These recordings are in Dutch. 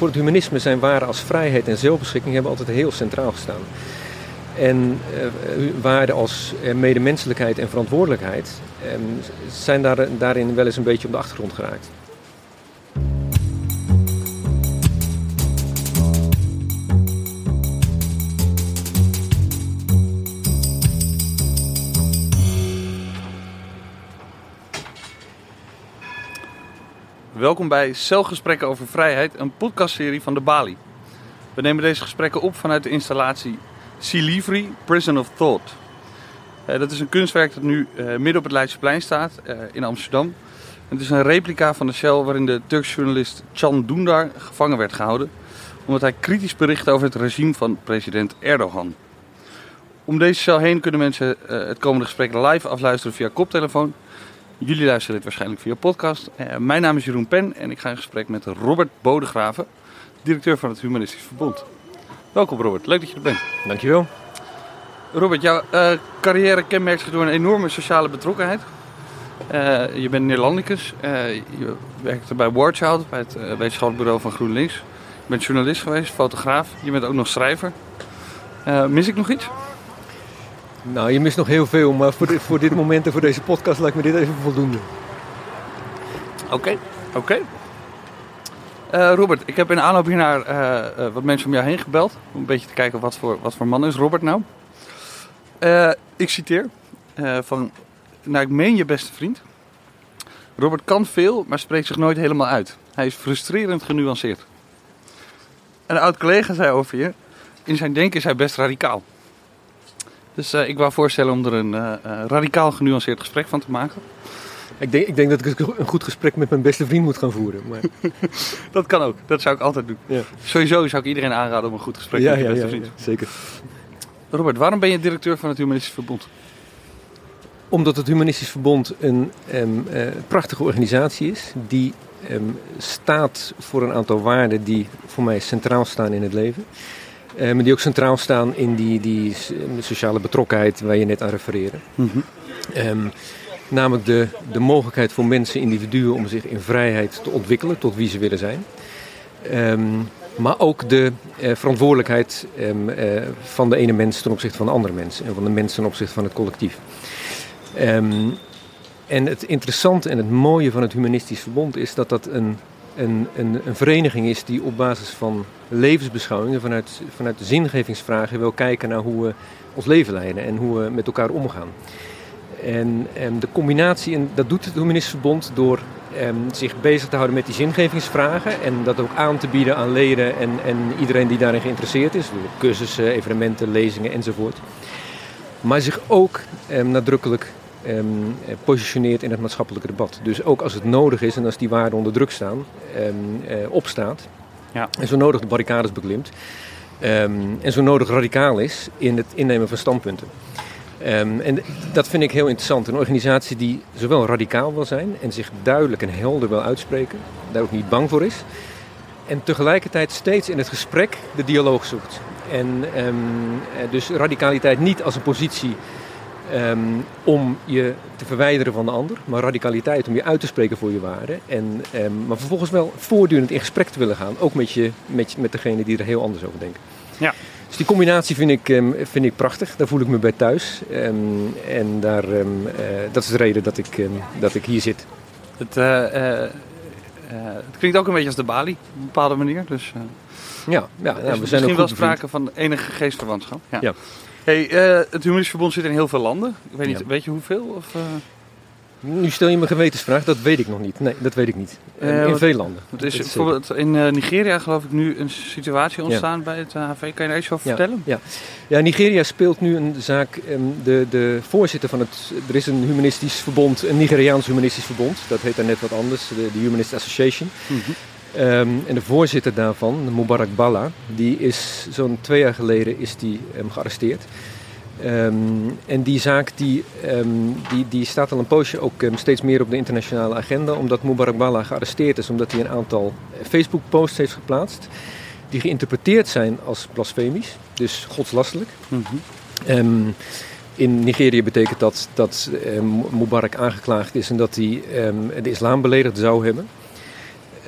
voor het humanisme zijn waarden als vrijheid en zelfbeschikking hebben altijd heel centraal gestaan. En uh, waarden als medemenselijkheid en verantwoordelijkheid ehm, zijn daar, daarin wel eens een beetje op de achtergrond geraakt. Welkom bij Celgesprekken over Vrijheid, een podcastserie van de Bali. We nemen deze gesprekken op vanuit de installatie Silivri, Prison of Thought. Uh, dat is een kunstwerk dat nu uh, midden op het Leidseplein staat uh, in Amsterdam. Het is een replica van de cel waarin de Turkse journalist Can Dündar gevangen werd gehouden. Omdat hij kritisch bericht over het regime van president Erdogan. Om deze cel heen kunnen mensen het komende gesprek live afluisteren via koptelefoon. Jullie luisteren dit waarschijnlijk via podcast. Uh, mijn naam is Jeroen Pen en ik ga in gesprek met Robert Bodegraven, directeur van het Humanistisch Verbond. Welkom Robert, leuk dat je er bent. Dankjewel. Robert, jouw uh, carrière kenmerkt zich door een enorme sociale betrokkenheid. Uh, je bent Nederlandicus, je werkte bij Warchild, bij het wetenschappelijk bureau van GroenLinks. Je bent journalist geweest, fotograaf, je bent ook nog schrijver. mis ik nog iets? Nou, je mist nog heel veel, maar voor dit, voor dit moment en voor deze podcast lijkt me dit even voldoende. Oké, oké. Uh, Robert, ik heb in aanloop hiernaar uh, uh, wat mensen om jou heen gebeld. Om een beetje te kijken wat voor, wat voor man is Robert nou. ik citeer van, nou ik meen je beste vriend. Robert kan veel, maar spreekt zich nooit helemaal uit. Hij is frustrerend genuanceerd. Een oud collega zei over je, in zijn denken is hij best radicaal. Dus uh, ik wou voorstellen om er een uh, radicaal genuanceerd gesprek van te maken. Ik denk, ik denk dat ik een goed gesprek met mijn beste vriend moet gaan voeren. Maar... dat kan ook, dat zou ik altijd doen. Ja. Sowieso zou ik iedereen aanraden om een goed gesprek ja, met je ja, beste vriend. Ja, zeker. Robert, waarom ben je directeur van het Humanistisch Verbond? Omdat het Humanistisch Verbond een um, uh, prachtige organisatie is die um, staat voor een aantal waarden die voor mij centraal staan in het leven. Uh, maar die ook centraal staan in die, die sociale betrokkenheid waar je net aan refereerde. Mm -hmm. um, namelijk de, de mogelijkheid voor mensen, individuen, om zich in vrijheid te ontwikkelen tot wie ze willen zijn. Um, maar ook de uh, verantwoordelijkheid um, uh, van de ene mens ten opzichte van de andere mens. En van de mens ten opzichte van het collectief. en het interessante en het mooie van het Humanistisch Verbond is dat dat een een, een, een, vereniging is die op basis van levensbeschouwingen, vanuit, vanuit de zingevingsvragen, wil kijken naar hoe we ons leven leiden en hoe we met elkaar omgaan. En, en de combinatie, en dat doet het Verbond door em, zich bezig te houden met die zingevingsvragen en dat ook aan te bieden aan leden en, en iedereen die daarin geïnteresseerd is, door cursussen, evenementen, lezingen enzovoort. Maar zich ook em, nadrukkelijk Um, positioneert in het maatschappelijke debat. Dus ook als het nodig is en als die waarden onder druk staan, um, uh, opstaat. Ja. En zo nodig de barricades beklimt. Um, en zo nodig radicaal is in het innemen van standpunten. en dat vind ik heel interessant. Een organisatie die zowel radicaal wil zijn en zich duidelijk en helder wil uitspreken, daar ook niet bang voor is. En tegelijkertijd steeds in het gesprek de dialoog zoekt. En dus radicaliteit niet als een positie Um, om je te verwijderen van de ander, maar radicaliteit om je uit te spreken voor je waarden. En, um, maar vervolgens wel voortdurend in gesprek te willen gaan, ook met, je, met, met degene die er heel anders over denken. Ja. Dus die combinatie vind ik, um, vind ik prachtig, daar voel ik me bij thuis. en daar, uh, dat is de reden dat ik, dat ik hier zit. Het, uh, uh, het klinkt ook een beetje als de Bali, op een bepaalde manier. Dus, ja, ja, ja, we zijn misschien ook wel sprake van enige geestverwantschap. Ja. ja. Hey, uh, het Humanistisch Verbond zit in heel veel landen. Ik weet, niet, ja. weet je hoeveel? Of, uh... Nu stel je me een gewetensvraag, dat weet ik nog niet. Nee, dat weet ik niet. Uh, in wat, veel landen. Het is bijvoorbeeld in Nigeria geloof ik nu een situatie ontstaan ja. bij het HV. Kan je daar iets over ja, vertellen? Ja. ja, Nigeria speelt nu een zaak. Um, de, de voorzitter van het... Er is een humanistisch verbond, een Nigeriaans humanistisch verbond. Dat heet daar net wat anders, de, de Humanist Association. Mm -hmm. Um, en de voorzitter daarvan, Mubarak Balla, die is zo'n twee jaar geleden is die, um, gearresteerd. Um, en die zaak die, die, die staat al een poosje ook steeds meer op de internationale agenda, omdat Mubarak Balla gearresteerd is, omdat hij een aantal Facebook-posts heeft geplaatst die geïnterpreteerd zijn als blasfemisch, dus godslastelijk. Mm -hmm. in Nigeria betekent dat dat Mubarak aangeklaagd is en dat hij de islam beledigd zou hebben.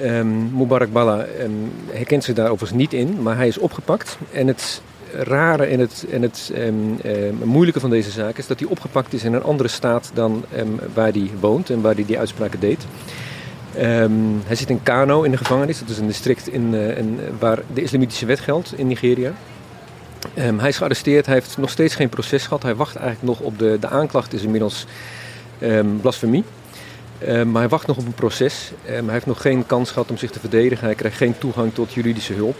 Um, Mubarak Balla um, herkent zich daar overigens niet in, maar hij is opgepakt. En het rare en het, en het um, moeilijke van deze zaak is dat hij opgepakt is in een andere staat dan waar hij woont en waar hij die uitspraken deed. hij zit in Kano in de gevangenis, dat is een district in, in, waar de islamitische wet geldt in Nigeria. hij is gearresteerd, hij heeft nog steeds geen proces gehad. Hij wacht eigenlijk nog op de, de aanklacht, is inmiddels blasfemie. Uh, maar hij wacht nog op een proces. Uh, hij heeft nog geen kans gehad om zich te verdedigen. Hij krijgt geen toegang tot juridische hulp.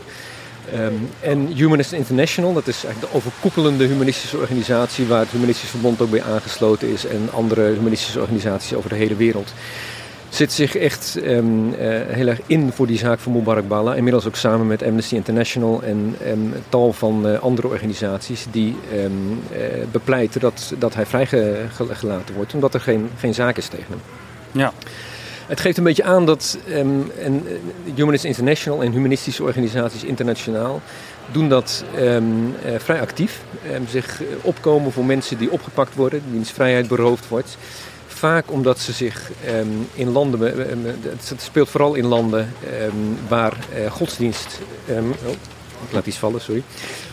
Um, en Humanist International, dat is eigenlijk de overkoepelende humanistische organisatie waar het Humanistisch Verbond ook bij aangesloten is en andere humanistische organisaties over de hele wereld, zit zich echt uh, heel erg in voor die zaak van Mubarak Bala. Inmiddels ook samen met Amnesty International en um, tal van andere organisaties die bepleiten dat, dat hij vrijgelaten wordt, omdat er geen, geen zaak is tegen hem. Ja. Het geeft een beetje aan dat um, en, Humanist International en humanistische organisaties internationaal doen dat um, uh, vrij actief. Um, zich opkomen voor mensen die opgepakt worden, wiens vrijheid beroofd wordt. Vaak omdat ze zich in landen, het speelt vooral in landen waar godsdienst, oh, ik laat iets vallen, sorry.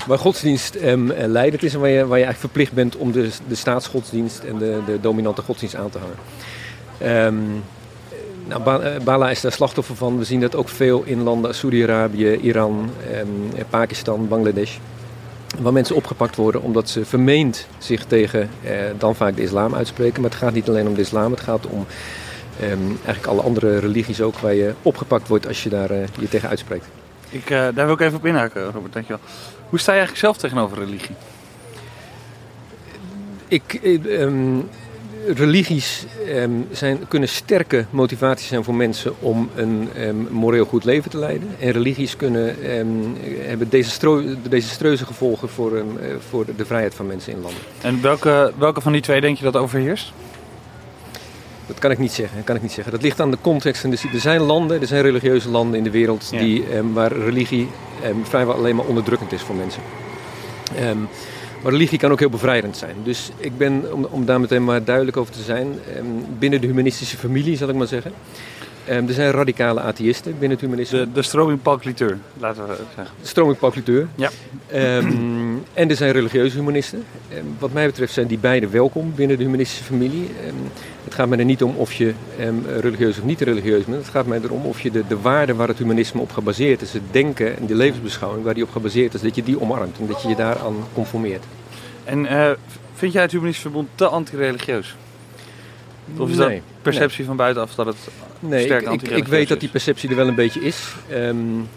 Waar godsdienst um, leidend is en waar je, waar je eigenlijk verplicht bent om de, de staatsgodsdienst en de, de dominante godsdienst aan te hangen. Um, nou, eh, Bala is daar slachtoffer van. We zien dat ook veel in landen als Saudi-Arabië, Iran, um, Pakistan, Bangladesh. Waar mensen opgepakt worden omdat ze vermeend zich tegen eh, dan vaak de islam uitspreken. Maar het gaat niet alleen om de islam, het gaat om um, eigenlijk alle andere religies ook waar je opgepakt wordt als je daar uh, je tegen uitspreekt. Ik, daar wil ik even op inhaken, Robert. Dankjewel. Hoe sta je eigenlijk zelf tegenover religie? Ik, um, religies um, zijn, kunnen sterke motivaties zijn voor mensen om een um, moreel goed leven te leiden. En religies kunnen, um, hebben desastreuze gevolgen voor, eh, voor de vrijheid van mensen in landen. En welke, welke van die twee denk je dat overheerst? Dat kan ik niet zeggen. Kan ik niet zeggen. Dat ligt aan de context. En er zijn landen, er zijn religieuze landen in de wereld die, waar religie vrijwel alleen maar onderdrukkend is voor mensen. Maar religie kan ook heel bevrijdend zijn. Dus ik ben, om, om daar meteen maar duidelijk over te zijn, ehm, binnen de humanistische familie zal ik maar zeggen. Um, er zijn radicale atheïsten binnen het humanisme. De, de stroming laten we zeggen. De stroming Ja. Um, en er zijn religieuze humanisten. Um, wat mij betreft zijn die beide welkom binnen de humanistische familie. het gaat mij er niet om of je religieus of niet religieus bent. Het gaat mij erom of je de, de waarden waar het humanisme op gebaseerd is, het denken en de levensbeschouwing waar die op gebaseerd is, dat je die omarmt en dat je je daaraan conformeert. En uh, vind jij het Humanistisch Verbond te anti-religieus? Of is nee, dat perceptie van buitenaf dat het nee, sterk ik, ik, ik weet dat die perceptie er wel een beetje is. Um,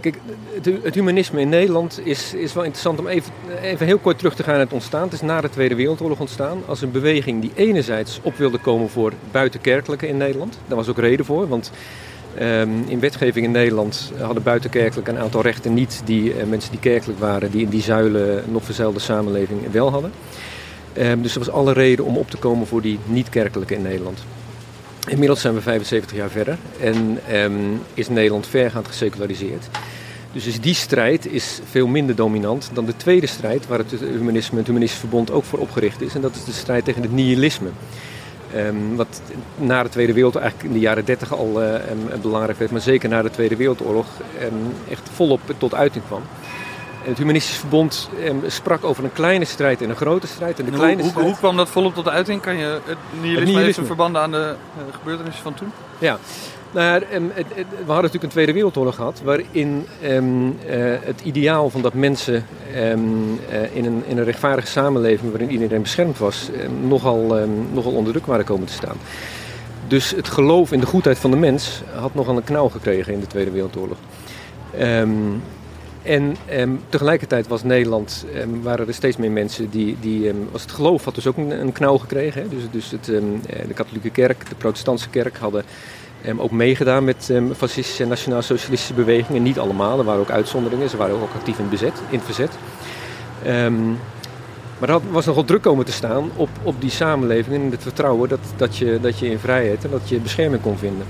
kijk, het, het, humanisme in Nederland is, is wel interessant om even, even heel kort terug te gaan naar het ontstaan. Het is na de Tweede Wereldoorlog ontstaan als een beweging die enerzijds op wilde komen voor buitenkerkelijke in Nederland. Daar was ook reden voor, want um, in wetgeving in Nederland hadden buitenkerkelijk een aantal rechten niet die uh, mensen die kerkelijk waren, die in die zuilen nog verzeilde samenleving wel hadden. Um, dus er was alle reden om op te komen voor die niet-kerkelijke in Nederland. Inmiddels zijn we 75 jaar verder en um, is Nederland vergaand geseculariseerd. Dus is die strijd is veel minder dominant dan de tweede strijd waar het humanisme, het humanistisch verbond ook voor opgericht is. En dat is de strijd tegen het nihilisme. Um, wat na de Tweede Wereldoorlog eigenlijk in de jaren 30 al belangrijk werd, maar zeker na de Tweede Wereldoorlog echt volop tot uiting kwam. Het Humanistisch Verbond sprak over een kleine strijd en een grote strijd. En de kleine hoe, strijd... hoe, kwam dat volop tot uiting? Kan je het nihilisme, nihilisme. verbanden aan de uh, gebeurtenissen van toen? Ja, nou we hadden natuurlijk een Tweede Wereldoorlog gehad, waarin um, uh, het ideaal van dat mensen uh, in, een, in een rechtvaardige samenleving waarin iedereen beschermd was, nogal, nogal onder druk waren komen te staan. Dus het geloof in de goedheid van de mens had nogal een knauw gekregen in de Tweede Wereldoorlog. En um, tegelijkertijd was Nederland, um, waren er steeds meer mensen die, die was het geloof had dus ook een, een knauw gekregen. Hè? Dus, dus het, de katholieke kerk, de protestantse kerk hadden ook meegedaan met fascistische en nationaal-socialistische bewegingen. Niet allemaal, er waren ook uitzonderingen. Ze waren ook actief in, bezet, in het verzet. Maar er was nogal druk komen te staan op, op die samenleving en het vertrouwen dat, dat, je, dat je in vrijheid en dat je bescherming kon vinden.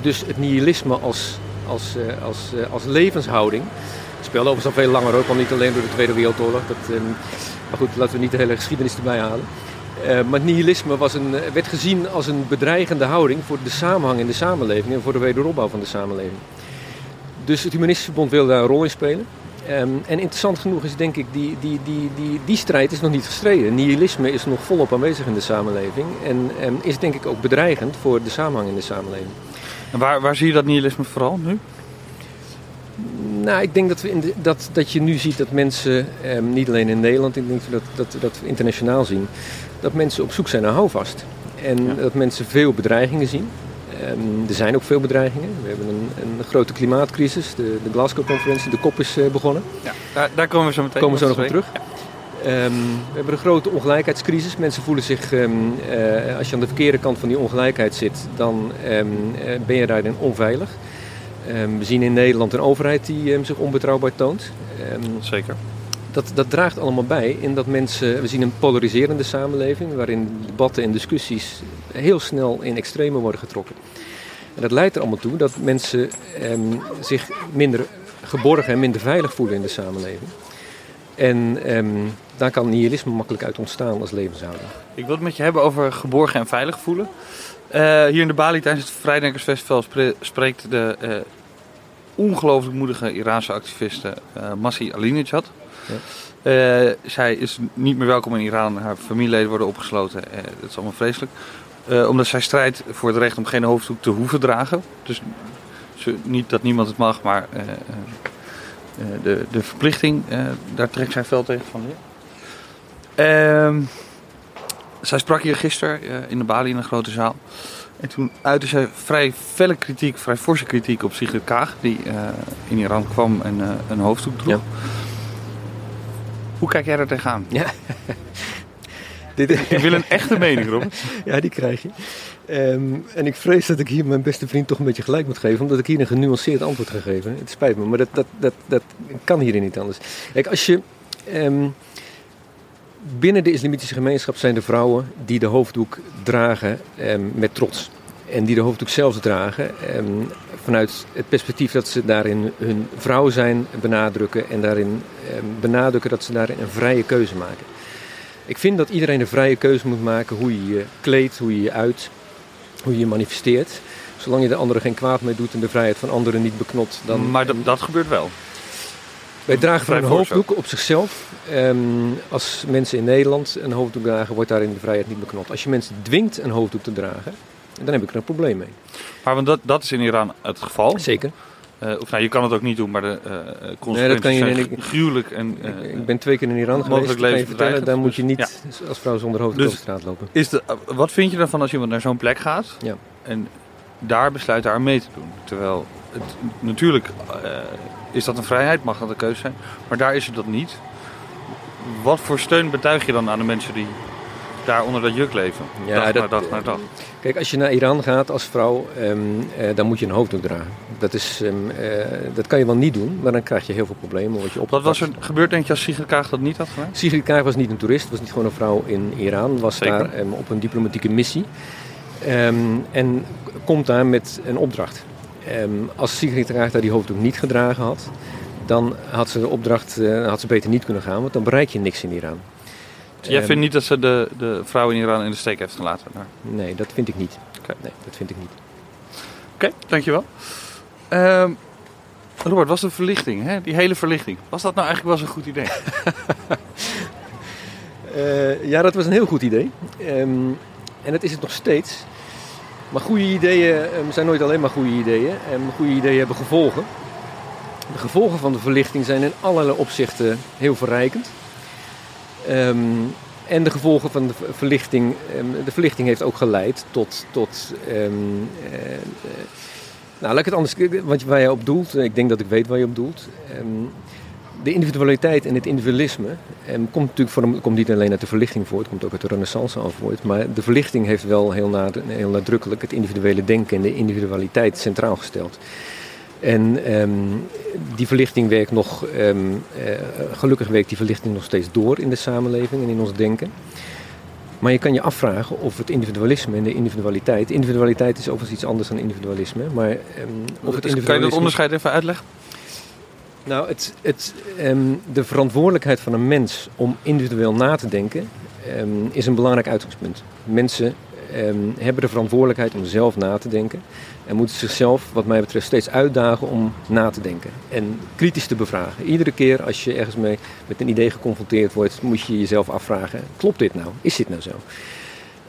Dus het nihilisme als, als, uh, als, uh, als levenshouding speelde overigens al veel langer ook, al niet alleen door de Tweede Wereldoorlog. Dat, maar goed, laten we niet de hele geschiedenis erbij halen. Uh, maar nihilisme was een, werd gezien als een bedreigende houding voor de samenhang in de samenleving en voor de wederopbouw van de samenleving. Dus het Humanistisch Verbond wilde daar een rol in spelen. Um, en interessant genoeg is denk ik, die, die, die, die, die strijd is nog niet gestreden. Nihilisme is nog volop aanwezig in de samenleving en is denk ik ook bedreigend voor de samenhang in de samenleving. En waar, waar zie je dat nihilisme vooral nu? Nou, ik denk dat, we in de, dat, dat je nu ziet dat mensen, um, niet alleen in Nederland, ik denk dat, dat, dat we internationaal zien, dat mensen op zoek zijn naar houvast. En ja. dat mensen veel bedreigingen zien. Um, er zijn ook veel bedreigingen. We hebben een, een grote klimaatcrisis. De, de Glasgow-conferentie, de kop is uh, begonnen. Ja, daar, daar, komen we zo meteen komen we zo nog op terug. Ja. Um, we hebben een grote ongelijkheidscrisis. Mensen voelen zich, um, uh, als je aan de verkeerde kant van die ongelijkheid zit, dan uh, ben je daarin onveilig. we zien in Nederland een overheid die zich onbetrouwbaar toont. Zeker dat, dat draagt allemaal bij in dat mensen. We zien een polariserende samenleving waarin debatten en discussies heel snel in extreme worden getrokken. En dat leidt er allemaal toe dat mensen ehm, zich minder geborgen en minder veilig voelen in de samenleving. En ehm, daar kan nihilisme makkelijk uit ontstaan als levenshouding. Ik wil het met je hebben over geborgen en veilig voelen. Uh, hier in de Bali tijdens het Vrijdenkersfestival spreekt de uh, ongelooflijk moedige Iraanse activiste uh, Masih Alinejad. Ja. Zij is niet meer welkom in Iran. Haar familieleden worden opgesloten. Dat is allemaal vreselijk. Omdat zij strijdt voor het recht om geen hoofddoek te hoeven dragen. Dus niet dat niemand het mag, maar de, de verplichting, daar trekt zij veel tegen van. Ehm, zij sprak hier gisteren in de Bali in een grote zaal. En toen uitte zij vrij felle kritiek, vrij forse kritiek op Sigrid Kaag, die in Iran kwam en een hoofddoek droeg. Ja. Hoe kijk jij er tegenaan? Ja. Dit, ik wil een echte mening, Rob. ja, die krijg je. Um, en ik vrees dat ik hier mijn beste vriend toch een beetje gelijk moet geven, omdat ik hier een genuanceerd antwoord ga geven. Het spijt me, maar dat, dat, dat, dat kan hier niet anders. Kijk, als je. Um, binnen de islamitische gemeenschap zijn er vrouwen die de hoofddoek dragen um, met trots. En die de hoofddoek zelfs dragen vanuit het perspectief dat ze daarin hun vrouw zijn benadrukken en daarin benadrukken dat ze daarin een vrije keuze maken. Ik vind dat iedereen een vrije keuze moet maken hoe je je kleedt, hoe je je uit, hoe je je manifesteert. Zolang je de anderen geen kwaad mee doet en de vrijheid van anderen niet beknot. Dan, maar dat gebeurt wel. Wij dragen een hoofddoek op zichzelf. Um, als mensen in Nederland een hoofddoek dragen, wordt daarin de vrijheid niet beknot. Als je mensen dwingt een hoofddoek te dragen, dan heb ik er een probleem mee. Maar want dat, dat is in Iran het geval. Zeker. Uh, of nou, je kan het ook niet doen, maar de uh, consequenties nee, dat kan je, zijn ik, gruwelijk. En, uh, ik ben twee keer in Iran geweest, kan je vertellen, daar moet je niet ja. als vrouw zonder hoofd dus over straat lopen. Is de, wat vind je ervan als iemand naar zo'n plek gaat ja. en daar besluit daar mee te doen? Terwijl, het, natuurlijk is dat een vrijheid, mag dat een keuze zijn, maar daar is het dat niet. Wat voor steun betuig je dan aan de mensen die daar onder dat juk leven. Ja, dag dat, na dag dag. Kijk, als je naar Iran gaat als vrouw, um, uh, dan moet je een hoofddoek dragen. Dat, is, um, uh, dat kan je wel niet doen, maar dan krijg je heel veel problemen. Word je Wat was er gebeurd, denk je, als Sigrid Kaag dat niet had gedaan? Sigrid Kaag was niet een toerist, was niet gewoon een vrouw in Iran. Was Zeker. daar um, op een diplomatieke missie. en komt daar met een opdracht. Als Sigrid daar die hoofddoek niet gedragen had, dan had ze de opdracht uh, had ze beter niet kunnen gaan, want dan bereik je niks in Iran. Jij vindt niet dat ze de, de vrouw in Iran in de steek heeft gelaten? Maar... Nee, dat vind ik niet. Okay. Nee, dat vind ik niet. Oké, okay, dankjewel. Um, Robert, was de verlichting, hè? die hele verlichting, was dat nou eigenlijk wel eens een goed idee? uh, ja, dat was een heel goed idee. Um, en dat is het nog steeds. Maar goede ideeën um, zijn nooit alleen maar goede ideeën. En goede ideeën hebben gevolgen. De gevolgen van de verlichting zijn in allerlei opzichten heel verrijkend. Um, en de gevolgen van de verlichting. De verlichting heeft ook geleid tot. tot um, uh, nou, laat ik het anders. Wat, waar je op doelt. Ik denk dat ik weet waar je op doelt. De individualiteit en het individualisme komt natuurlijk voor, komt niet alleen uit de verlichting voort, komt ook uit de renaissance al voort. Maar de verlichting heeft wel heel, heel nadrukkelijk het individuele denken en de individualiteit centraal gesteld. En um, die verlichting werkt nog, um, uh, gelukkig werkt die verlichting nog steeds door in de samenleving en in ons denken. Maar je kan je afvragen of het individualisme en de individualiteit. Individualiteit is overigens iets anders dan individualisme. Maar um, of het individualisme... Kan je dat onderscheid even uitleggen? Nou, het, het, de verantwoordelijkheid van een mens om individueel na te denken, ehm, is een belangrijk uitgangspunt. Mensen ehm, hebben de verantwoordelijkheid om zelf na te denken. En moeten zichzelf, wat mij betreft, steeds uitdagen om na te denken. En kritisch te bevragen. Iedere keer als je ergens mee met een idee geconfronteerd wordt, moet je jezelf afvragen: klopt dit nou? Is dit nou zo?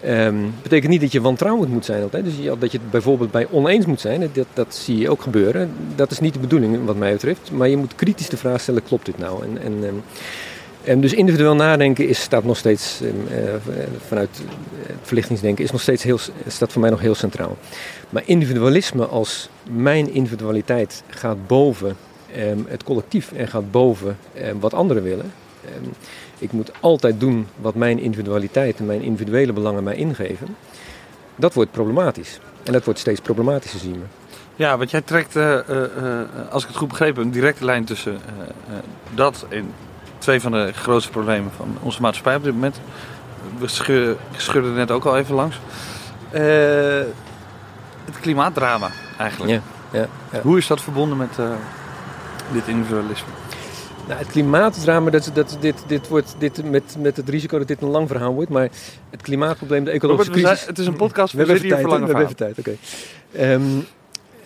Um, betekent niet dat je wantrouwend moet zijn altijd. Dus dat je het bijvoorbeeld bij oneens moet zijn. Dat, dat zie je ook gebeuren. Dat is niet de bedoeling wat mij betreft. Maar je moet kritisch de vraag stellen, klopt dit nou? En, en, en dus individueel nadenken is, staat nog steeds, um, uh, vanuit verlichtingsdenken, is nog steeds heel, staat voor mij nog heel centraal. Maar individualisme als mijn individualiteit gaat boven het collectief en gaat boven wat anderen willen ik moet altijd doen wat mijn individualiteit en mijn individuele belangen mij ingeven. Dat wordt problematisch. En dat wordt steeds problematischer, zien we. Ja, want jij trekt, uh, uh, als ik het goed begrepen een directe lijn tussen dat en twee van de grootste problemen van onze maatschappij op dit moment. We schudden er net ook al even langs. het klimaatdrama eigenlijk. Ja, ja, ja. Hoe is dat verbonden met dit individualisme? Nou, het klimaatdrama, dat, dat, dit, dit wordt dit, met, met het risico dat dit een lang verhaal wordt. Maar het klimaatprobleem, de ecologische Robert, crisis... Het is een podcast, we hebben even tijd. We hebben even tijd, oké. Okay. Um,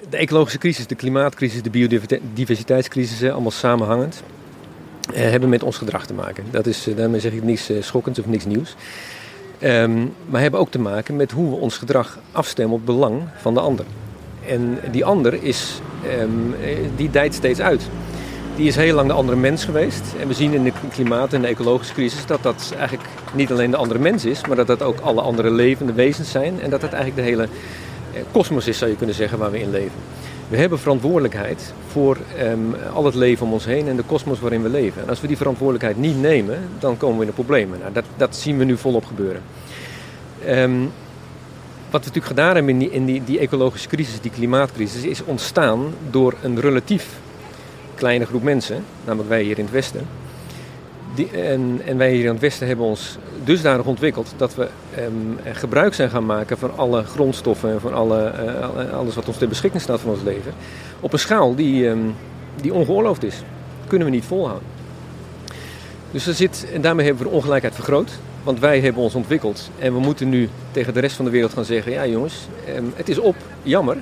de ecologische crisis, de klimaatcrisis, de biodiversiteitscrisis, allemaal samenhangend, uh, hebben met ons gedrag te maken. Dat is, uh, daarmee zeg ik niks uh, schokkends of niks nieuws. Um, maar hebben ook te maken met hoe we ons gedrag afstemmen op het belang van de ander. En die ander is, um, die dijt steeds uit die is heel lang de andere mens geweest. En we zien in de klimaat- en de ecologische crisis dat dat eigenlijk niet alleen de andere mens is, maar dat dat ook alle andere levende wezens zijn. En dat dat eigenlijk de hele kosmos is, zou je kunnen zeggen, waar we in leven. We hebben verantwoordelijkheid voor um, al het leven om ons heen en de kosmos waarin we leven. En als we die verantwoordelijkheid niet nemen, dan komen we in de problemen. Nou, dat, dat zien we nu volop gebeuren. Um, wat we natuurlijk gedaan hebben in, in die, die ecologische crisis, die klimaatcrisis, is ontstaan door een relatief kleine groep mensen, namelijk wij hier in het Westen. Die, en, en, wij hier in het Westen hebben ons dusdanig ontwikkeld dat we um, gebruik zijn gaan maken van alle grondstoffen en van alle, uh, alles wat ons ter beschikking staat van ons leven. Op een schaal die, um, die ongeoorloofd is. Dat kunnen we niet volhouden. Dus er zit, en daarmee hebben we de ongelijkheid vergroot. Want wij hebben ons ontwikkeld en we moeten nu tegen de rest van de wereld gaan zeggen: ja jongens, um, het is op, jammer.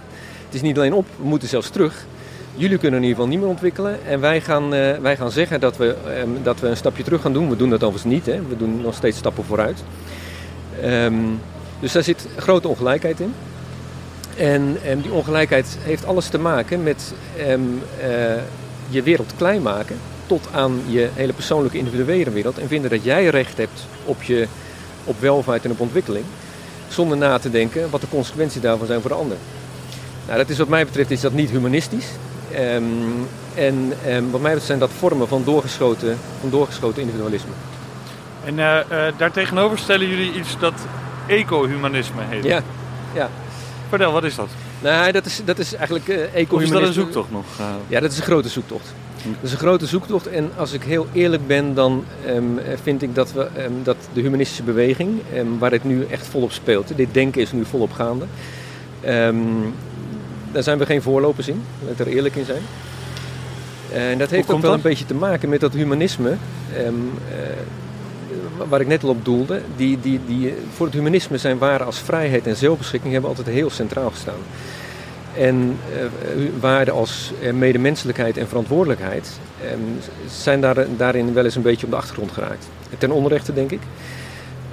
Het is niet alleen op, we moeten zelfs terug. Jullie kunnen in ieder geval niet meer ontwikkelen. En wij gaan, uh, wij gaan zeggen dat we, um, dat we een stapje terug gaan doen. We doen dat overigens niet. Hè. We doen nog steeds stappen vooruit. Um, dus daar zit grote ongelijkheid in. En um, die ongelijkheid heeft alles te maken met uh, je wereld klein maken. Tot aan je hele persoonlijke individuele wereld. En vinden dat jij recht hebt op, je, op welvaart en op ontwikkeling. Zonder na te denken wat de consequenties daarvan zijn voor de ander. Nou, dat is wat mij betreft is dat niet humanistisch. Um, en um, wat mij betreft zijn dat vormen van doorgeschoten, van doorgeschoten individualisme. En uh, uh, daartegenover stellen jullie iets dat ecohumanisme heet. Ja, ja. Vertel, wat is dat? Nou, dat is, dat is eigenlijk uh, ecohumanisme. Of is dat een zoektocht nog? Ja, dat is een grote zoektocht. Dat is een grote zoektocht en als ik heel eerlijk ben, dan um, vind ik dat, we, dat de humanistische beweging, waar het nu echt volop speelt, dit denken is nu volop gaande, daar zijn we geen voorlopers in, laat ik er eerlijk in zijn. En dat heeft ook wel dat? een beetje te maken met dat humanisme, um, uh, waar ik net al op doelde. Die, die, die, voor het humanisme zijn waarden als vrijheid en zelfbeschikking hebben altijd heel centraal gestaan. En uh, waarden als medemenselijkheid en verantwoordelijkheid um, zijn daar, daarin wel eens een beetje op de achtergrond geraakt. Ten onrechte, denk ik.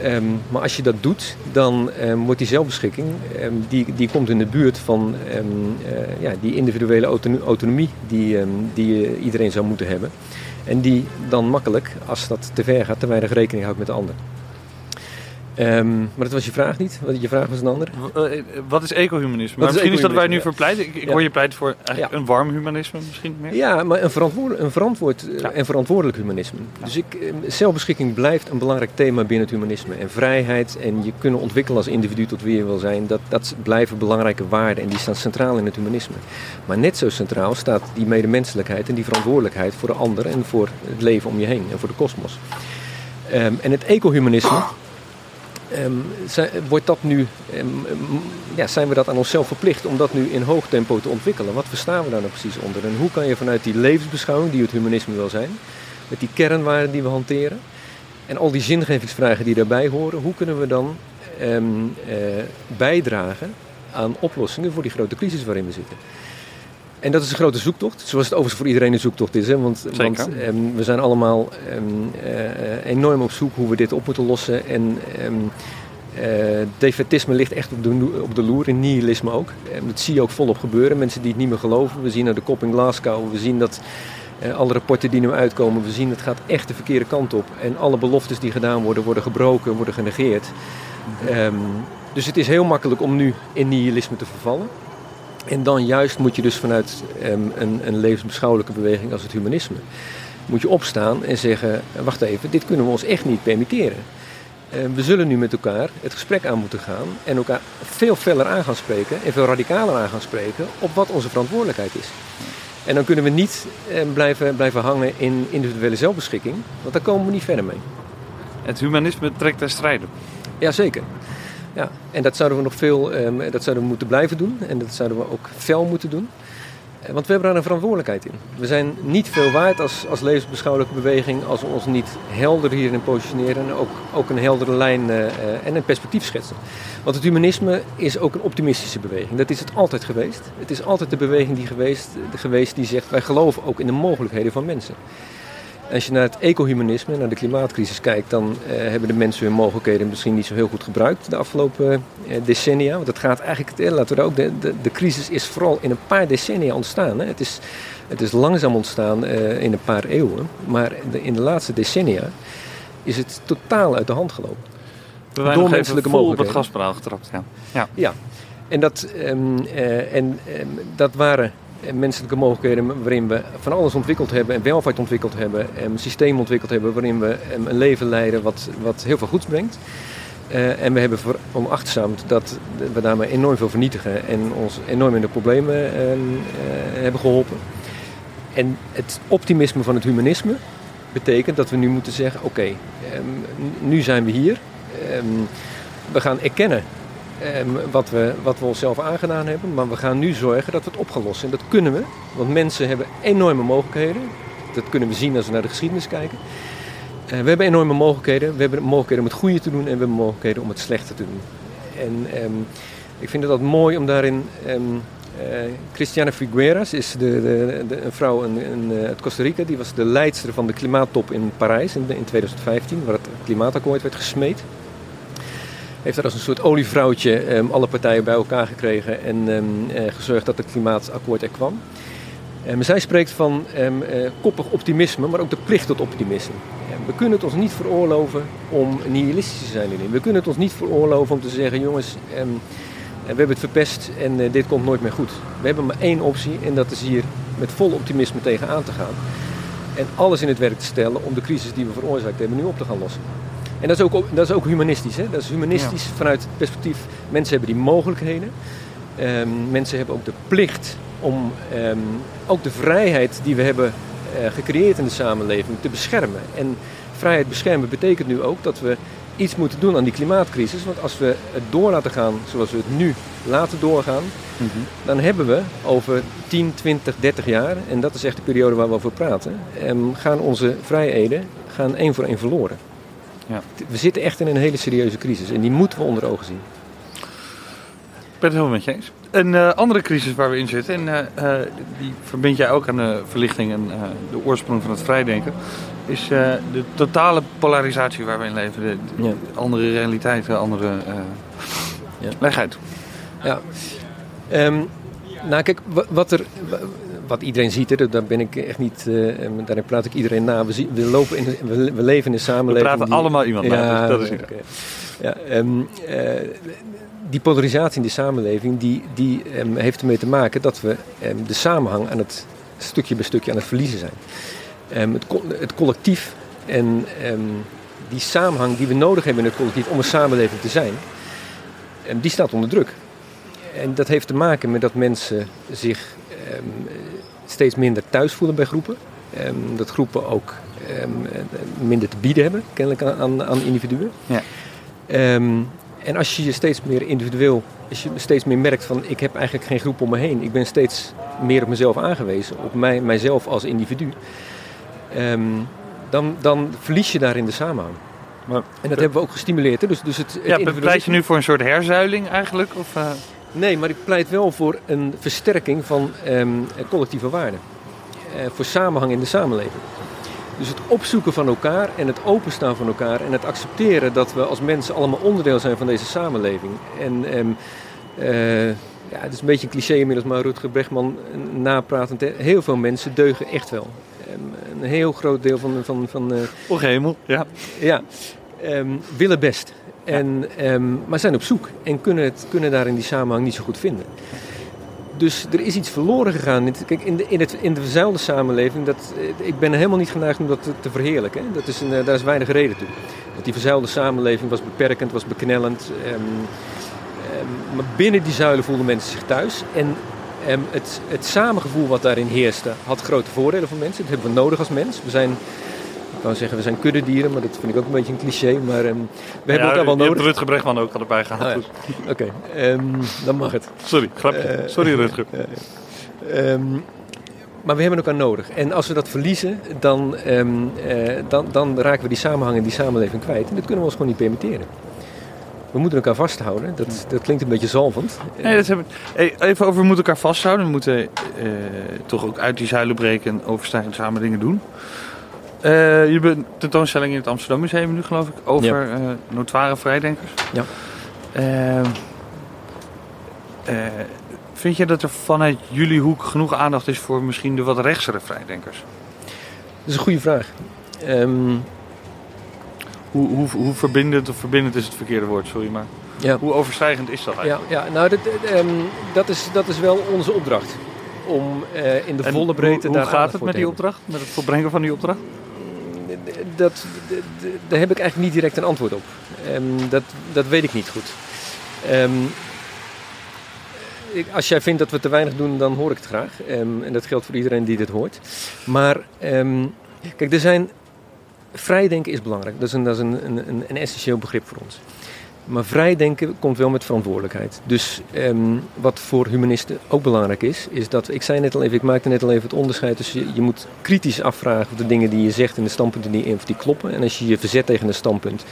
Um, maar als je dat doet, dan um, wordt die zelfbeschikking, um, die, die komt in de buurt van uh, ja, die individuele autonomie die, die iedereen zou moeten hebben. En die dan makkelijk, als dat te ver gaat, te weinig rekening houdt met de ander. Um, maar dat was je vraag niet. Je vraag was een andere. Uh, wat is ecohumanisme? Maar misschien is dat wij nu verpleiten. Ik, ik ja. hoor je pleiten voor ja. een warm humanisme misschien meer. Ja, maar een, verantwoord, een verantwoord ja. en verantwoordelijk humanisme. Dus ik, zelfbeschikking blijft een belangrijk thema binnen het humanisme. En vrijheid en je kunnen ontwikkelen als individu tot wie je wil zijn, dat, dat blijven belangrijke waarden en die staan centraal in het humanisme. Maar net zo centraal staat die medemenselijkheid en die verantwoordelijkheid voor de ander en voor het leven om je heen en voor de kosmos. Um, en het ecohumanisme. Um, wordt dat nu, um, ja, zijn we dat aan onszelf verplicht om dat nu in hoog tempo te ontwikkelen? Wat verstaan we daar nou precies onder? En hoe kan je vanuit die levensbeschouwing, die het humanisme wil zijn, met die kernwaarden die we hanteren, En al die zingevingsvragen die daarbij horen, hoe kunnen we dan ehm, eh, bijdragen aan oplossingen voor die grote crisis waarin we zitten? En dat is een grote zoektocht, zoals het overigens voor iedereen een zoektocht is. Hè? Want, want ehm, we zijn allemaal ehm, eh, enorm op zoek hoe we dit op moeten lossen. En um, uh, defetisme ligt echt op de, op de loer, en nihilisme ook. En dat zie je ook volop gebeuren. Mensen die het niet meer geloven. We zien naar de kop in Glasgow. We zien dat uh, alle rapporten die nu uitkomen, we zien het gaat echt de verkeerde kant op. En alle beloftes die gedaan worden, worden gebroken, worden genegeerd. Dus het is heel makkelijk om nu in nihilisme te vervallen. En dan juist moet je dus vanuit um, een, een levensbeschouwelijke beweging als het humanisme, moet je opstaan en zeggen, wacht even, dit kunnen we ons echt niet permitteren. Uh, we zullen nu met elkaar het gesprek aan moeten gaan en elkaar veel feller aan gaan spreken en veel radicaler aan gaan spreken op wat onze verantwoordelijkheid is. En dan kunnen we niet eh, blijven, blijven hangen in individuele zelfbeschikking, want daar komen we niet verder mee. Het humanisme trekt ter strijde. Jazeker. Ja, en dat zouden we nog veel um, dat zouden we moeten blijven doen en dat zouden we ook fel moeten doen. Eh, want we hebben daar een verantwoordelijkheid in. We zijn niet veel waard als, als levensbeschouwelijke beweging als we ons niet helder hierin positioneren en ook, ook een heldere lijn uh, en een perspectief schetsen. Want het humanisme is ook een optimistische beweging. Dat is het altijd geweest. Het is altijd de beweging die geweest, geweest die zegt wij geloven ook in de mogelijkheden van mensen. Als je naar het ecohumanisme, naar de klimaatcrisis kijkt, dan uh, hebben de mensen hun mogelijkheden misschien niet zo heel goed gebruikt de afgelopen uh, decennia. Want het gaat eigenlijk, uh, laten we ook, de, de, de, crisis is vooral in een paar decennia ontstaan. Hè. Het, is, het is langzaam ontstaan in een paar eeuwen, maar de, in de laatste decennia is het totaal uit de hand gelopen. We Door menselijke mogelijkheden. op het gaspedaal getrapt, ja. Ja, ja. en, dat, um, en um, dat waren menselijke mogelijkheden waarin we van alles ontwikkeld hebben en welvaart ontwikkeld hebben en systeem ontwikkeld hebben waarin we een leven leiden wat, wat heel veel goeds brengt. Uh, en we hebben onachtzaamd dat we daarmee enorm veel vernietigen en ons enorm in de problemen uh, hebben geholpen. En het optimisme van het humanisme betekent dat we nu moeten zeggen: oké, um, nu zijn we hier. Um, we gaan erkennen wat, we, wat we onszelf aangedaan hebben. Maar we gaan nu zorgen dat we het opgelost En dat kunnen we, want mensen hebben enorme mogelijkheden. Dat kunnen we zien als we naar de geschiedenis kijken. Uh, we hebben enorme mogelijkheden. We hebben mogelijkheden om het goede te doen en we hebben mogelijkheden om het slechte te doen. En um, ik vind het altijd mooi om daarin. Um, uh, Christiana Figueras is de, de, de, een vrouw uh, uit Costa Rica. Die was de leidster van de klimaattop in Parijs in, in 2015, waar het klimaatakkoord werd gesmeed heeft daar als een soort olievrouwtje um, alle partijen bij elkaar gekregen en um, uh, gezorgd dat het klimaatakkoord er kwam. Um, zij spreekt van uh, koppig optimisme, maar ook de plicht tot optimisme. we kunnen het ons niet veroorloven om nihilistisch te zijn hierin. We kunnen het ons niet veroorloven om te zeggen, jongens, we hebben het verpest en uh, dit komt nooit meer goed. We hebben maar één optie en dat is hier met vol optimisme tegenaan te gaan. En alles in het werk te stellen om de crisis die we veroorzaakt hebben nu op te gaan lossen. En dat is ook, dat is ook humanistisch. Hè? Dat is humanistisch ja. vanuit het perspectief. Mensen hebben die mogelijkheden. Um, mensen hebben ook de plicht om um, ook de vrijheid die we hebben uh, gecreëerd in de samenleving te beschermen. En vrijheid beschermen betekent nu ook dat we iets moeten doen aan die klimaatcrisis. Want als we het door laten gaan zoals we het nu laten doorgaan, mm -hmm. dan hebben we over 10, 20, 30 jaar, en dat is echt de periode waar we over praten, um, gaan onze vrijheden gaan één voor één verloren. Ja. We zitten echt in een hele serieuze crisis en die moeten we onder ogen zien. Ik ben het helemaal met je eens. Een uh, andere crisis waar we in zitten, en uh, uh, die verbind jij ook aan de verlichting en de oorsprong van het vrijdenken, is de totale polarisatie waar we in leven. De, de ja. Andere realiteiten, andere. Ja. Leg uit. Ja. Um, nou, kijk, wat er wat iedereen ziet, hè, daar ben ik echt niet, uh, daarin praat ik iedereen na. We, zien, we, lopen in, we, we, leven in een samenleving. We praten die, allemaal iemand ja, na, dus dat is okay. ja, um, uh, Die polarisatie in de samenleving, die, die um, heeft ermee te maken dat we um, de samenhang aan het stukje bij stukje aan het verliezen zijn. het, het, collectief en die samenhang die we nodig hebben in het collectief om een samenleving te zijn, die staat onder druk. En dat heeft te maken met dat mensen zich steeds minder thuis voelen bij groepen. Um, dat groepen ook um, minder te bieden hebben, kennelijk aan, aan individuen. Ja. Um, en als je je steeds meer individueel, als je steeds meer merkt van ik heb eigenlijk geen groep om me heen, ik ben steeds meer op mezelf aangewezen, op mij, mijzelf als individu, dan, dan verlies je daarin de samenhang. Maar, En dat hebben we ook gestimuleerd. Hè? Dus, dus het, het ja, pleit je nu voor een soort herzuiling eigenlijk? Of, eh, Nee, maar ik pleit wel voor een versterking van ehm, collectieve waarden. Eh, voor samenhang in de samenleving. Dus het opzoeken van elkaar en het openstaan van elkaar en het accepteren dat we als mensen allemaal onderdeel zijn van deze samenleving. En ehm, eh, ja, het is een beetje een cliché inmiddels, maar Rutger Bregman napratend. Heel veel mensen deugen echt wel. Ehm, een heel groot deel van, van, van eh, Och hemel, ja. ja, willen best. En, ehm, maar zijn op zoek en kunnen, het, kunnen daar in die samenhang niet zo goed vinden. Dus er is iets verloren gegaan. Kijk, in de, in het, in de verzuilde samenleving, dat, eh, ik ben helemaal niet geneigd om dat te, te verheerlijken. Dat is een, eh, daar is weinig reden toe. Want die verzuilde samenleving was beperkend, was beknellend. ehm, ehm, maar binnen die zuilen voelden mensen zich thuis. En ehm, het, het samengevoel wat daarin heerste, had grote voordelen voor mensen. Dat hebben we nodig als mens. We zijn, ik wou zeggen, we zijn kuddedieren, maar dat vind ik ook een beetje een cliché. Maar ehm, we hebben elkaar wel Je hebt nodig. Rutger Bregman ook al erbij gehaald. Ja. Oké, ehm, dan mag het. Sorry, grapje. Eh, Sorry Rutger. Ehm, maar we hebben elkaar nodig. En als we dat verliezen, dan, eh, dan, dan raken we die samenhang in die samenleving kwijt. En dat kunnen we ons gewoon niet permitteren. We moeten elkaar vasthouden. Dat, dat klinkt een beetje zalvend. Nee, dat heb ik. Hey, even over we moeten elkaar vasthouden. We moeten eh, toch ook uit die zuilen breken en overstijgend samen dingen doen. Eh, je hebt een tentoonstelling in het Amsterdam Museum nu, geloof ik, over eh notoire vrijdenkers. Ja. Eh, eh, vind je dat er vanuit jullie hoek genoeg aandacht is voor misschien de wat rechtsere vrijdenkers? Dat is een goede vraag. Ehm, Hoe, hoe, hoe verbindend of verbindend is het verkeerde woord, sorry, maar ja. hoe overstijgend is dat Ja, eigenlijk? ja, nou, dat, ehm, dat, is, dat is wel onze opdracht. Om in de En volle breedte hoe, hoe daar gaat aandacht het met die opdracht? Met het volbrengen van die opdracht? Dat, daar heb ik eigenlijk niet direct een antwoord op. Ehm, dat, dat weet ik niet goed. Ehm, als jij vindt dat we te weinig doen, dan hoor ik het graag. Ehm, en dat geldt voor iedereen die dit hoort. Maar kijk, er zijn. Vrijdenken is belangrijk. Dat is, een, dat is een, een, een essentieel begrip voor ons. Maar vrijdenken komt wel met verantwoordelijkheid. Dus ehm, wat voor humanisten ook belangrijk is, is dat, ik zei net al even, ik maakte net al even het onderscheid tussen, je, je moet kritisch afvragen of de dingen die je zegt en de standpunten die je invoert, die kloppen. En als je je verzet tegen een standpunt,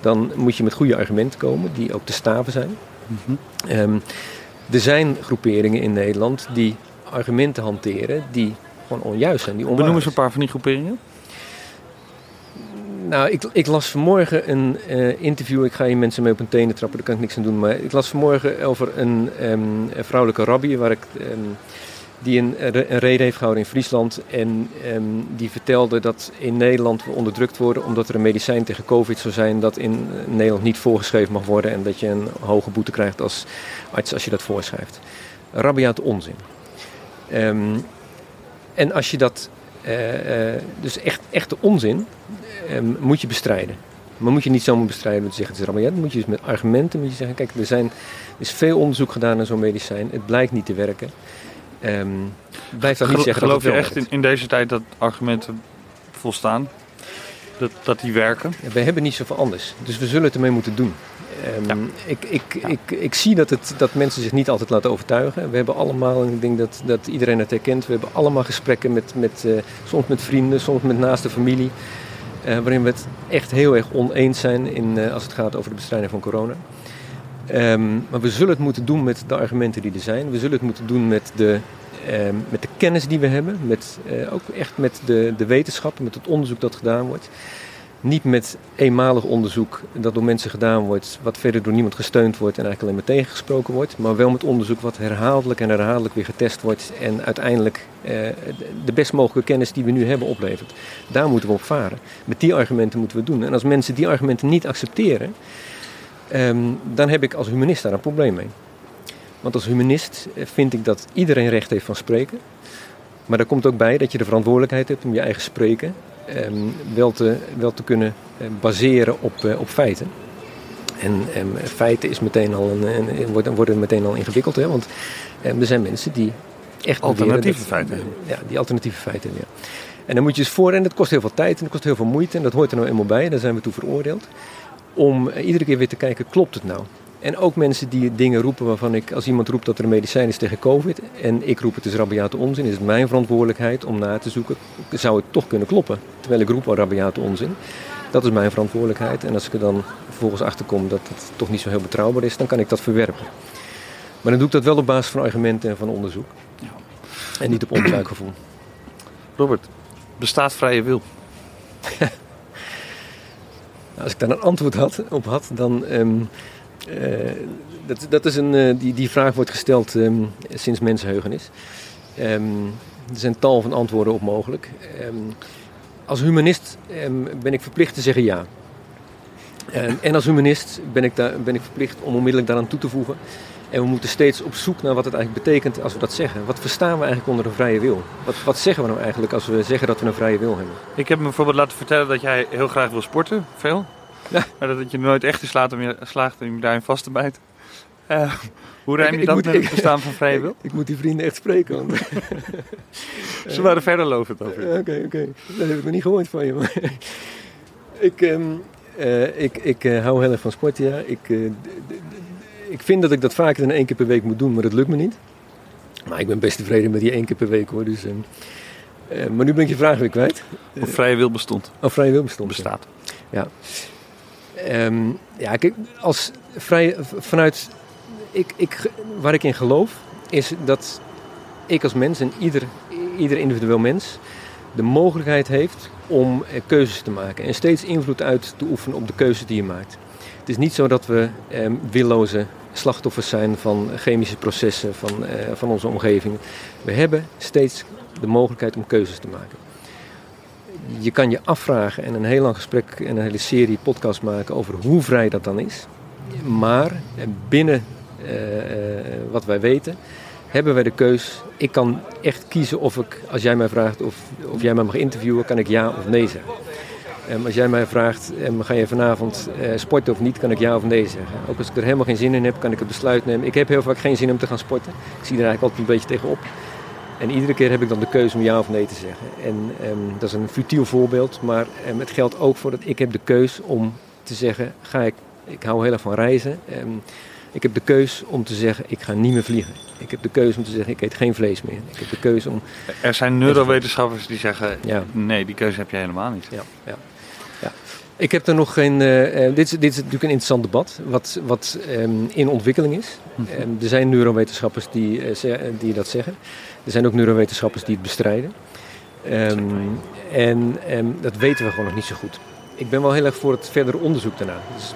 dan moet je met goede argumenten komen, die ook te staven zijn. Ehm, er zijn groeperingen in Nederland die argumenten hanteren die gewoon onjuist zijn, die onwaar Benoem eens een paar van die groeperingen. Nou, ik, ik las vanmorgen een eh, interview. Ik ga hier mensen mee op hun tenen trappen, daar kan ik niks aan doen. Maar ik las vanmorgen over een, ehm, vrouwelijke rabbi waar ik, ehm, die een, een reden heeft gehouden in Friesland. En ehm, die vertelde dat in Nederland we onderdrukt worden omdat er een medicijn tegen COVID zou zijn dat in Nederland niet voorgeschreven mag worden. En dat je een hoge boete krijgt als arts als je dat voorschrijft. Rabiaat onzin. Ehm, en als je dat, eh, eh, dus echt, echte onzin, ehm, moet je bestrijden. Maar moet je niet zomaar bestrijden door te zeggen het is rabiaat. Dan moet je dus met argumenten moet je zeggen, kijk, er, zijn, er is veel onderzoek gedaan naar zo'n medicijn. Het blijkt niet te werken. Ehm blijf dan niet Gel- zeggen Geloof dat je echt in, in deze tijd dat argumenten volstaan? Dat, dat die werken? We hebben niet zoveel anders. Dus we zullen het ermee moeten doen. Ehm, Ja. ik, ik, ik, ik zie dat, het, dat mensen zich niet altijd laten overtuigen. We hebben allemaal, en ik denk dat, dat iedereen het herkent, we hebben allemaal gesprekken met, met eh, soms met vrienden, soms met naaste familie. eh, waarin we het echt heel erg oneens zijn in, eh, als het gaat over de bestrijding van corona. Ehm, maar we zullen het moeten doen met de argumenten die er zijn. We zullen het moeten doen met de, ehm, met de kennis die we hebben. Met, ook echt met de, de wetenschap, met het onderzoek dat gedaan wordt. Niet met eenmalig onderzoek dat door mensen gedaan wordt, wat verder door niemand gesteund wordt en eigenlijk alleen maar tegengesproken wordt. Maar wel met onderzoek wat herhaaldelijk en herhaaldelijk weer getest wordt en uiteindelijk eh, de best mogelijke kennis die we nu hebben oplevert. Daar moeten we op varen. Met die argumenten moeten we het doen. En als mensen die argumenten niet accepteren, ehm, dan heb ik als humanist daar een probleem mee. Want als humanist vind ik dat iedereen recht heeft van spreken. Maar daar komt ook bij dat je de verantwoordelijkheid hebt om je eigen spreken ehm, wel, te, wel te kunnen eh, baseren op, eh, op feiten. En ehm, feiten is meteen al een, een, een- worden, worden meteen al ingewikkeld, hè? want ehm, er zijn mensen die echt Alternatieve dat- feiten. Ja, die alternatieve feiten, ja. En dan moet je dus voor, en dat kost heel veel tijd en dat kost heel veel moeite en dat hoort er nou eenmaal bij, daar zijn we toe veroordeeld. Om eh, iedere keer weer te kijken, klopt het nou? En ook mensen die dingen roepen waarvan ik, als iemand roept dat er een medicijn is tegen COVID en ik roep het is rabiate onzin, is het mijn verantwoordelijkheid om na te zoeken, zou het toch kunnen kloppen? Terwijl ik roep al rabiate onzin. Dat is mijn verantwoordelijkheid. En als ik er dan vervolgens achter kom dat het toch niet zo heel betrouwbaar is, dan kan ik dat verwerpen. Maar dan doe ik dat wel op basis van argumenten en van onderzoek. Ja. En niet op onderbuikgevoel. Robert, bestaat vrije wil? Als ik daar een antwoord had, op had, dan. ehm, eh, dat, dat is een, eh, die, die vraag wordt gesteld ehm, sinds mensenheugenis. Ehm, er zijn tal van antwoorden op mogelijk. Ehm, als humanist ben ik verplicht te zeggen ja. En als humanist ben ik, daar, ben ik verplicht om onmiddellijk daaraan toe te voegen. En we moeten steeds op zoek naar wat het eigenlijk betekent als we dat zeggen. Wat verstaan we eigenlijk onder een vrije wil? Wat, wat zeggen we nou eigenlijk als we zeggen dat we een vrije wil hebben? Ik heb me bijvoorbeeld laten vertellen dat jij heel graag wil sporten, veel. Ja. Maar dat je nooit echt in slaat om je, slaagt om je daarin vast te bijten. Eh, hoe rijm je Ik- ik dat moet- met ik- het bestaan van vrije wil? Ik, ik moet die vrienden echt spreken. want- Ze waren verder lovend over. Ja, Oké, oké. Dat heb ik nog niet gehoord van je. Maar ik, ehm, eh, ik, ik eh, hou heel erg van sporten, ja. Ik, eh, ik vind dat ik dat vaker dan één keer per week moet doen, maar dat lukt me niet. Maar ik ben best tevreden met die één keer per week hoor. Dus, ehm, eh, maar nu ben ik je vraag weer kwijt. Of vrije wil bestond, Of vrije wil bestond. ja. bestaat. Ehm, ja, als vrij, vanuit ik, ik, waar ik in geloof, is dat ik als mens en ieder, ieder individueel mens de mogelijkheid heeft om eh, keuzes te maken en steeds invloed uit te oefenen op de keuze die je maakt. Het is niet zo dat we ehm, willoze slachtoffers zijn van chemische processen van, eh, van onze omgeving. We hebben steeds de mogelijkheid om keuzes te maken je kan je afvragen en een heel lang gesprek en een hele serie podcast maken over hoe vrij dat dan is. Maar binnen eh, eh, wat wij weten, hebben wij de keus. Ik kan echt kiezen of ik, als jij mij vraagt of, of jij mij mag interviewen, kan ik ja of nee zeggen. Ehm, als jij mij vraagt, ehm, ga je vanavond eh, sporten of niet, kan ik ja of nee zeggen. Ook als ik er helemaal geen zin in heb, kan ik het besluit nemen. Ik heb heel vaak geen zin om te gaan sporten. Ik zie er eigenlijk altijd een beetje tegenop. En iedere keer heb ik dan de keuze om ja of nee te zeggen. En ehm, dat is een futiel voorbeeld, maar ehm, het geldt ook voor dat ik heb de keus om te zeggen, ga ik, ik hou heel erg van reizen. Ehm, ik heb de keus om te zeggen, ik ga niet meer vliegen. Ik heb de keuze om te zeggen, ik eet geen vlees meer. Ik heb de keuze om, Er zijn neurowetenschappers die zeggen, ja, nee, die keuze heb jij helemaal niet. ja, ja. ja. Ik heb er nog geen. eh, eh, dit, is, dit is natuurlijk een interessant debat, wat, wat in ontwikkeling is. Ehm, er zijn neurowetenschappers die, eh, die dat zeggen. Er zijn ook neurowetenschappers die het bestrijden. Ehm, en ehm, dat weten we gewoon nog niet zo goed. Ik ben wel heel erg voor het verdere onderzoek daarna. Het is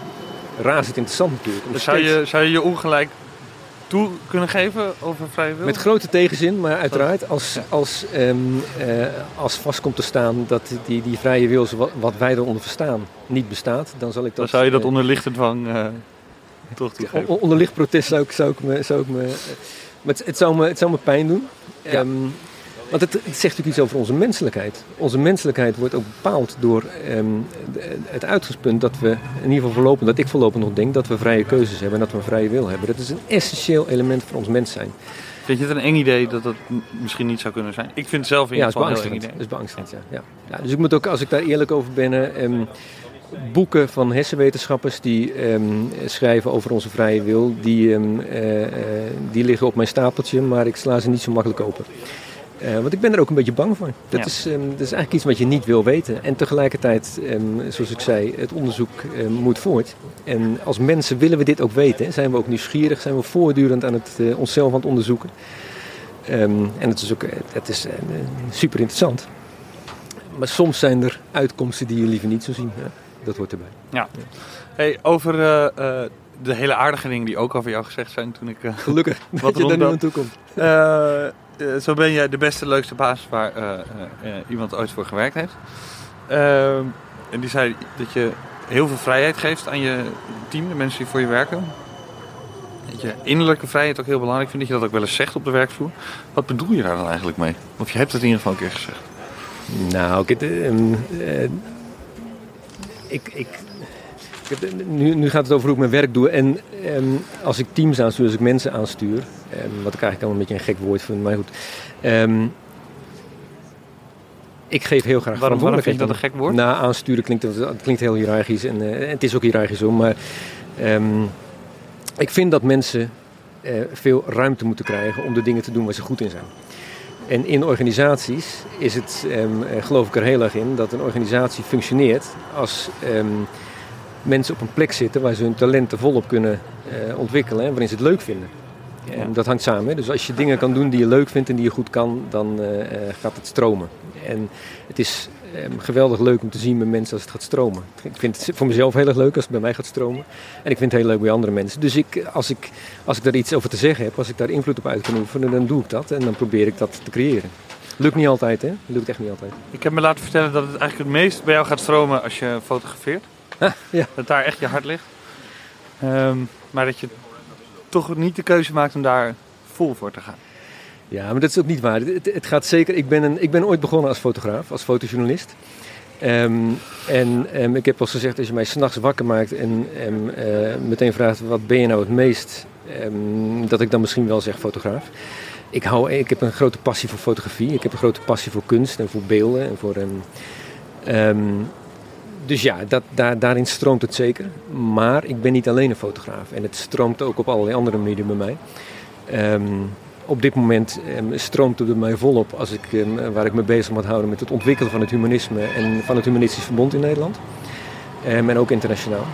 razend interessant natuurlijk. Dus zou, je, zou je je ongelijk toe kunnen geven over vrije wil? Met grote tegenzin, maar uiteraard als, als, ehm, eh, als vast komt te staan dat die, die vrije wil, wat, wat wij eronder verstaan, niet bestaat, dan zal ik dat... Dan zou je dat eh, onder lichtendwang eh toch toegeven. on- onder licht protest zou ik, zou ik me... Zou ik me maar het, het, zou me, het zou me pijn doen. Ja. Ehm, want het, het zegt natuurlijk iets over onze menselijkheid. Onze menselijkheid wordt ook bepaald door ehm, het uitgangspunt dat we, in ieder geval voorlopig, dat ik voorlopig nog denk, dat we vrije keuzes hebben en dat we een vrije wil hebben. Dat is een essentieel element voor ons mens zijn. Vind je het een eng idee dat dat misschien niet zou kunnen zijn? Ik vind het zelf in ieder dat een heel eng Dat idee. is beangstigend, ja. Ja. Ja, dus ik moet ook, als ik daar eerlijk over ben, eh, ehm, boeken van hersenwetenschappers die ehm, schrijven over onze vrije wil, die, ehm, eh, eh, die liggen op mijn stapeltje, maar ik sla ze niet zo makkelijk open. Eh, want ik ben er ook een beetje bang voor. Dat, Ja. is, ehm, dat is eigenlijk iets wat je niet wil weten. En tegelijkertijd, zoals ik zei, het onderzoek moet voort. En als mensen willen we dit ook weten. Zijn we ook nieuwsgierig, zijn we voortdurend aan het onszelf aan het onderzoeken. En het is ook het is, super interessant. Maar soms zijn er uitkomsten die je liever niet zou zien. Ja, dat hoort erbij. Hey, over eh, eh, de hele aardige dingen die ook over jou gezegd zijn toen ik... eh, Gelukkig Wat dat je daar nu aan toe komt. Zo ben jij de beste, leukste baas waar iemand ooit voor gewerkt heeft. Ehm, en die zei dat je heel veel vrijheid geeft aan je team, de mensen die voor je werken. Dat je innerlijke vrijheid ook heel belangrijk vindt, dat je dat ook wel eens zegt op de werkvloer. Wat bedoel je daar dan eigenlijk mee? Of je hebt het in ieder geval een keer gezegd. Nou, ik, ehm, eh, ik, ik, ik heb- nu, nu gaat het over hoe ik mijn werk doe. En als ik teams aanstuur, als ik mensen aanstuur, ehm, wat ik eigenlijk al een beetje een gek woord vind, maar goed. ehm, ik geef heel graag Waarom, waarom vind je dat een gek woord? Na aansturen klinkt het, het klinkt heel hiërarchisch en eh, het is ook hiërarchisch hoor, maar ehm, ik vind dat mensen eh, veel ruimte moeten krijgen om de dingen te doen waar ze goed in zijn. En in organisaties is het, ehm, eh, geloof ik er heel erg in, dat een organisatie functioneert als ehm, mensen op een plek zitten waar ze hun talenten volop kunnen eh, ontwikkelen en waarin ze het leuk vinden. En dat hangt samen. Dus als je dingen kan doen die je leuk vindt en die je goed kan, dan eh, gaat het stromen. En het is ehm, geweldig leuk om te zien bij mensen als het gaat stromen. Ik vind het voor mezelf heel erg leuk als het bij mij gaat stromen. En ik vind het heel leuk bij andere mensen. Dus ik, als, ik, als ik daar iets over te zeggen heb, als ik daar invloed op uit kan oefenen, dan doe ik dat. En dan probeer ik dat te creëren. Lukt niet altijd, hè? Lukt echt niet altijd. Ik heb me laten vertellen dat het eigenlijk het meest bij jou gaat stromen als je fotografeert. Ah, ja. Dat daar echt je hart ligt. Ehm, maar dat je toch niet de keuze maakt om daar vol voor te gaan. Ja, maar dat is ook niet waar. Het, het gaat zeker. Ik ben, een, ik ben ooit begonnen als fotograaf, als fotojournalist. Ehm, en ehm, ik heb al gezegd, als je mij s'nachts wakker maakt en uh, meteen vraagt wat ben je nou het meest, dat ik dan misschien wel zeg fotograaf. Ik, hou, ik heb een grote passie voor fotografie. Ik heb een grote passie voor kunst en voor beelden. En voor, dus ja, dat, daar, daarin stroomt het zeker. Maar ik ben niet alleen een fotograaf. En het stroomt ook op allerlei andere medium bij mij. Ehm, op dit moment um, stroomt het bij mij volop als ik, um, waar ik me bezig moet houden met het ontwikkelen van het humanisme en van het humanistisch verbond in Nederland. en ook internationaal.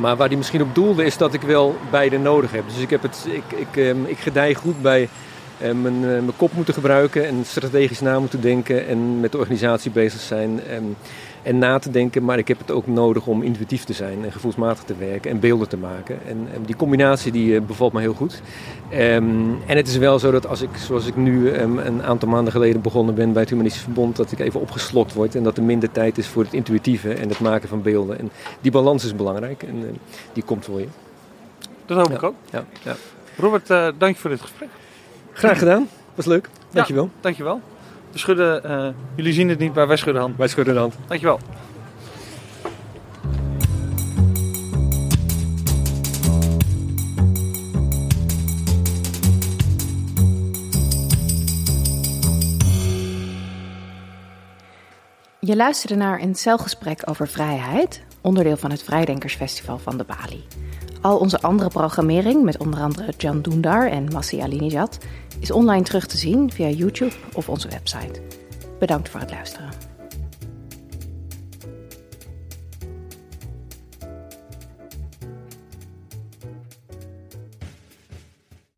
maar waar die misschien op doelde is dat ik wel beide nodig heb. Dus ik, heb het, ik, ik, ik gedij goed bij mijn, uh, mijn kop moeten gebruiken en strategisch na moeten denken en met de organisatie bezig zijn en na te denken. Maar ik heb het ook nodig om intuïtief te zijn en gevoelsmatig te werken en beelden te maken. En, en die combinatie die uh, bevalt me heel goed. Um, en het is wel zo dat als ik, zoals ik nu um, een aantal maanden geleden begonnen ben bij het Humanistisch Verbond, dat ik even opgeslokt word en dat er minder tijd is voor het intuïtieve en het maken van beelden. En die balans is belangrijk en uh, die komt voor je. Dat hoop ja. ik ook. Ja. Ja. Robert, uh, dank je voor dit gesprek. Graag gedaan. Was leuk. Dankjewel. Ja, dankjewel. We schudden, uh, jullie zien het niet, maar wij schudden hand. Wij schudden de hand. Dankjewel. Je luisterde naar een celgesprek over vrijheid, onderdeel van het Vrijdenkersfestival van de Bali. Al onze andere programmering, met onder andere Jan Doendar en Massi Alinijad, is online terug te zien via YouTube of onze website. Bedankt voor het luisteren.